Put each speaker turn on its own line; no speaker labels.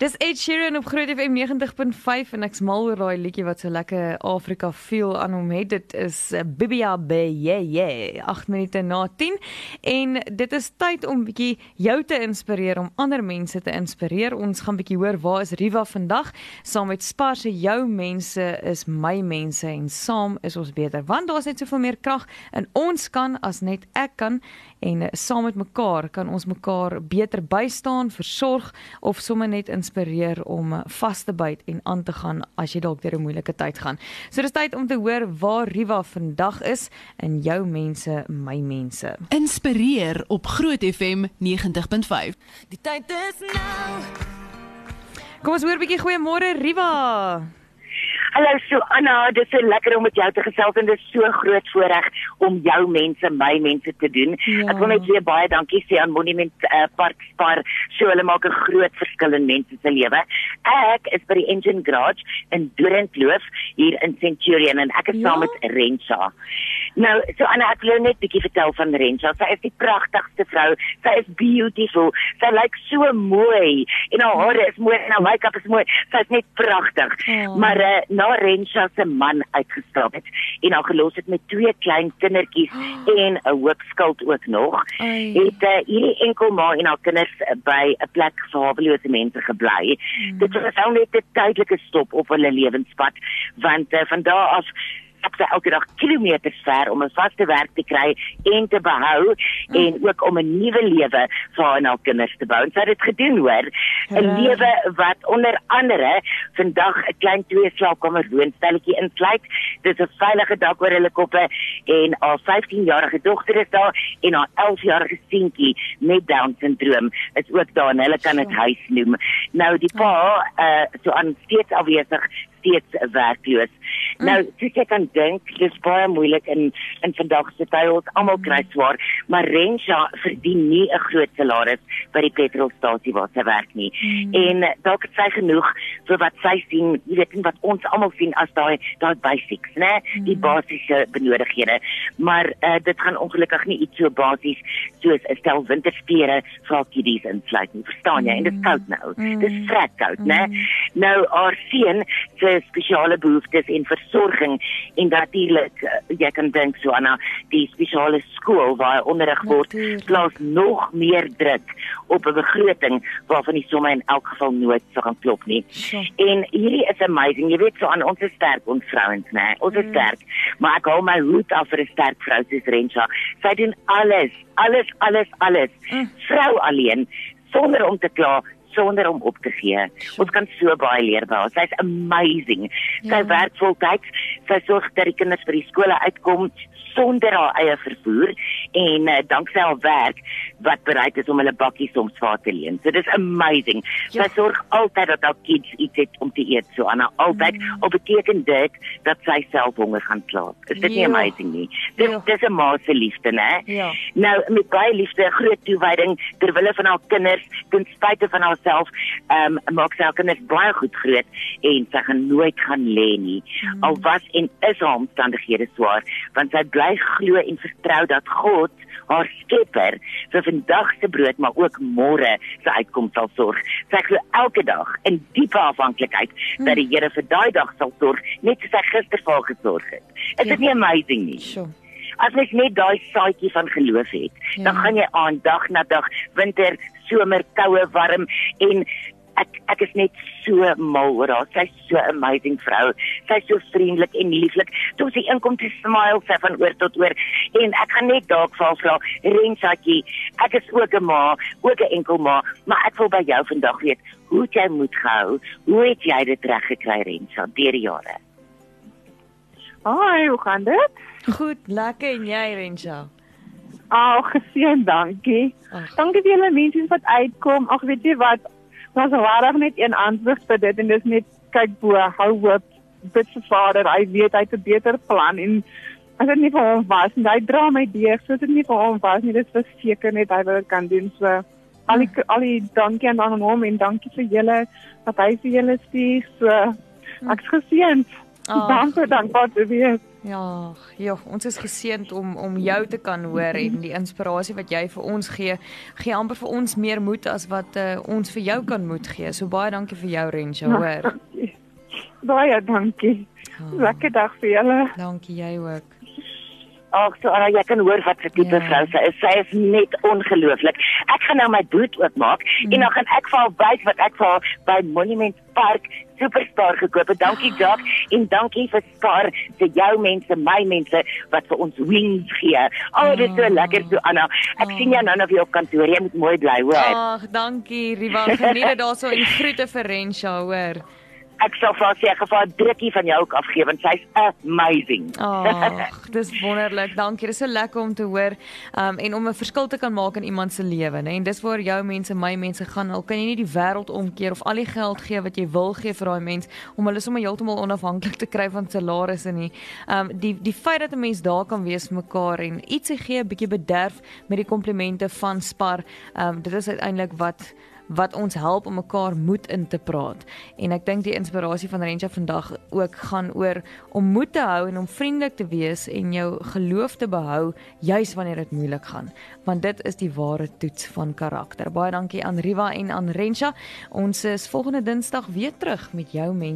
Dis Ed Sheeran op Groot FM 90.5 en ek's mal oor daai liedjie wat so lekker Afrika feel aan hom het. Dit is eh, Bibia B yeah yeah 8 minute na 10 en dit is tyd om bietjie jou te inspireer om ander mense te inspireer. Ons gaan bietjie hoor waar is Riva vandag saam met Spar se jou mense is my mense en saam is ons beter want daar's net soveel meer krag in ons kan as net ek kan en uh, saam met mekaar kan ons mekaar beter bystaan, versorg of sommer net in inspireer om vas te byt en aan te gaan as jy dalk deur 'n moeilike tyd gaan. So dis tyd om te hoor waar Riva vandag is in jou mense, my mense.
Inspireer op Groot FM 90.5.
Die tyd is nou.
Kom ons hoor 'n bietjie goeiemôre Riva.
Hallo so Anna, dit is so lekker om met jou te gesels en dit is so groot voorreg om jou mense, my mense te doen. Ja. Ek wil net weer baie dankie sê aan Monument uh, Park Spar. So hulle maak 'n groot verskil in mense se lewe. Ek is by die Engine Garage in Doringkloof hier in Centurion en ek is ja? saam met Rensha. Nou, so Anna, ek wil net bietjie vertel van Rensha. Sy is die pragtigste vrou. Sy is beautiful. Sy lyk so mooi en haar hare is mooi en haar make-up is mooi. Sy is net pragtig. Ja. Maar uh, na Rensha se man uitgestap het en haar gelos het met twee klein kindertjies oh. en 'n hoop skuld ook nog. Ai. Het uh, hierdie enkel ma en haar kinders by 'n plek vir hawelose mense gebly. Mm. Dit was nou net 'n tydelike stop op hulle lewenspad want uh, van daar af ek sê elke dag kilometers ver om 'n vaste werk te kry en te behou mm. en ook om 'n nuwe lewe vir haar en haar kinders te bou. En sy het dit gedoen hoor. 'n ja. Lewe wat onder andere vandag 'n klein twee slaapkamer woonstelletjie insluit. Dit is 'n veilige dak oor hulle koppe en haar 15-jarige dogter is daar en haar 11-jarige seentjie met down syndroom is ook daar en hulle kan dit huis noem. Nou die pa uh so aan steeds afwesig steeds werkloos. Mm. Nou, soos jy kan dink, dis baie moeilik in in vandag se tyd, ons almal mm. kry swaar, maar Rensha verdien nie 'n groot salaris by die petrolstasie waar sy werk nie. Mm. En dalk het sy genoeg vir wat sy sien, jy weet, wat ons almal sien as daai daai basics, né? Mm. Die basiese benodighede. Maar uh, dit gaan ongelukkig nie iets so basies soos 'n stel winterspere vir haar kiddies insluit nie. Verstaan jy? Mm. En dit is koud nou. Mm. Dis vrek koud, mm. né? Nou haar seun se spesiale behoeftes en versorging en natuurlik uh, jy kan dink so aan die spesiale skool waar onderrig word plaas nog meer druk op 'n begroting waarvan die somme in elk geval nooit sou gaan klop nie. Ja. En hierdie is amazing. Jy weet so aan ons is sterk ons vrouens, né? Ons is mm. sterk. Maar ek hou my hoed af vir 'n sterk vrou soos Rensha. Sy doen alles, alles, alles, alles. Mm. Vrou alleen sonder om te kla sonder om op te gee. Sure. Ons kan so baie leer by haar. Sy's amazing. Sy ja. werk voltyds. Sy sorg dat die kinders by die skole uitkom sonder haar eie vervoer en uh, danksy haar werk wat bereid is om hulle bakkies soms vir haar te leen. So dis amazing. Ja. Sy sorg altyd dat haar kids iets het om te eet. So Anna altyd mm. op beteken dit dat sy self honger gaan slaap. Is dit ja. nie amazing nie? Dis ja. dis 'n ma se liefde, né? Ja. Nou met baie liefde, groot toewyding ter wille van haar kinders, ten spyte van haar haarself ehm um, maak sy haar kinders baie goed groot en sy gaan nooit gaan lê nie. Mm. Al was en is haar omstandighede swaar, want sy bly glo en vertrou dat God haar skepper vir vandag se brood maar ook môre se uitkoms sal sorg. Sy glo elke dag in diepe afhanklikheid mm. dat die Here vir daai dag sal sorg, net soos hy gister vir haar gesorg het. Is dit ja. nie amazing nie? Sure. As jy net daai saadjie van geloof het, ja. dan gaan jy aan dag na dag, winter, somer, koue, warm en ek ek is net so mal oor haar. Sy's so 'n amazing vrou. Sy's so vriendelik en lieflik. Toe sy inkom te smile sy van oor tot oor en ek gaan net dalk vir haar vra, Rensatjie, ek is ook 'n ma, ook 'n enkel ma, maar ek wil by jou vandag weet, hoe jy moet gehou. Hoe het jy dit reg gekry, Rensa, deur die jare?
Haai, hoe gaan dit?
Goed, lekker en jy, Rensa?
Ag, geseën, dankie. Ach. Dankie vir julle mense wat uitkom. Ag, weet jy wat? Ons waarag net een antwoord vir dit en dis net kyk bo, hou hoop. Bid vir Vader, hy weet hy het 'n beter plan en as dit nie vir hom was nie, hy dra my deeg, so dit nie vir hom was nie, dis verseker net hy wil dit kan doen. So al die al die dankie aan hom en dankie vir julle dat hy vir julle stuur. So ek's geseën. Oh. Dankie, dankie vir dit.
Ja, ja, ons is geseënd om om jou te kan hoor en die inspirasie wat jy vir ons gee, gee amper vir ons meer moed as wat uh, ons vir jou kan moed gee. So baie dankie vir jou Rensha, hoor.
Baie dankie.
Oh,
Lekker dag vir julle.
dankie jy ook.
Ag, so Anna, jy kan hoor wat vir tipe
Ja.
ja. vrou sy is. Sy is net ongelooflik. Ek gaan nou my boot oopmaak mm. en dan gaan ek vir haar wys wat ek vir haar by Monument Park Superstar gekoop het. Dankie Jock en dankie vir Spar vir jou mense, my mense wat vir ons wings gee. Oh, dit is so
Ah.
lekker so Anna. Ek
Ah.
sien jou nou nog weer op kantoor. Jy moet mooi bly, hoor.
Ag, dankie Riva. Geniet dit daarso en groete vir Rensha, hoor.
Ek sal vir haar sê ek gaan vir haar 'n drukkie van jou ook afgee want sy's amazing.
Ag, dis wonderlik. Dankie. Dit is so lekker om te hoor um, en om 'n verskil te kan maak in iemand se lewe, né? En dis waar jou mense, my mense gaan. Al kan jy nie die wêreld omkeer of al die geld gee wat jy wil gee vir daai mens om hulle sommer heeltemal onafhanklik te kry van salarisse nie. Um die die feit dat 'n mens daar kan wees vir mekaar en ietsie gee, 'n bietjie bederf met die komplimente van Spar. Um dit is uiteindelik wat wat ons help om mekaar moed in te praat. En ek dink die inspirasie van Rensha vandag ook gaan oor om moed te hou en om vriendelik te wees en jou geloof te behou juis wanneer dit moeilik gaan, want dit is die ware toets van karakter. Baie dankie aan Riva en aan Rensha. Ons is volgende Dinsdag weer terug met jou mense